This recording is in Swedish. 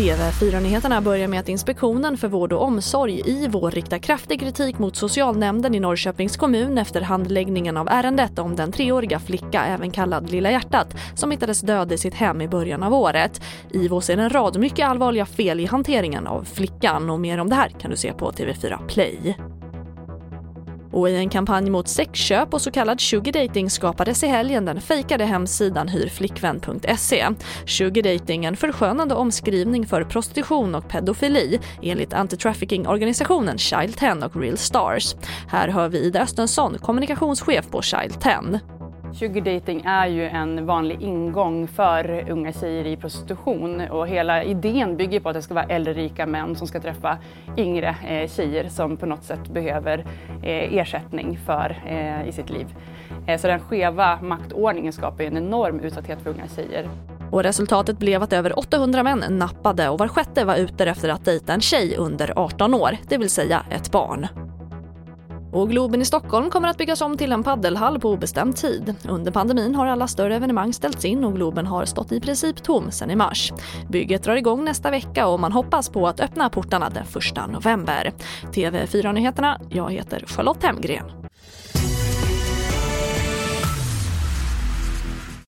TV4-nyheterna börjar med att Inspektionen för vård och omsorg, IVO, riktar kraftig kritik mot socialnämnden i Norrköpings kommun efter handläggningen av ärendet om den treåriga flicka, även kallad Lilla hjärtat, som hittades död i sitt hem i början av året. IVO ser en rad mycket allvarliga fel i hanteringen av flickan och mer om det här kan du se på TV4 Play. Och i en kampanj mot sexköp och så kallad sugardating skapades i helgen den fejkade hemsidan hyrflickvän.se. Sugardating är en förskönande omskrivning för prostitution och pedofili enligt anti-trafficking-organisationen Child 10 och Real Stars. Här hör vi Ida Östensson, kommunikationschef på Child 10. Sugar dating är ju en vanlig ingång för unga tjejer i prostitution och hela idén bygger på att det ska vara äldre rika män som ska träffa yngre eh, tjejer som på något sätt behöver eh, ersättning för eh, i sitt liv. Eh, så den skeva maktordningen skapar en enorm utsatthet för unga tjejer. Och resultatet blev att över 800 män nappade och var sjätte var ute efter att dejta en tjej under 18 år, det vill säga ett barn. Och Globen i Stockholm kommer att byggas om till en paddelhall på obestämd tid. Under pandemin har alla större evenemang ställts in och Globen har stått i princip tom sedan i mars. Bygget drar igång nästa vecka och man hoppas på att öppna portarna den 1 november. TV4-nyheterna, jag heter Charlotte Hemgren.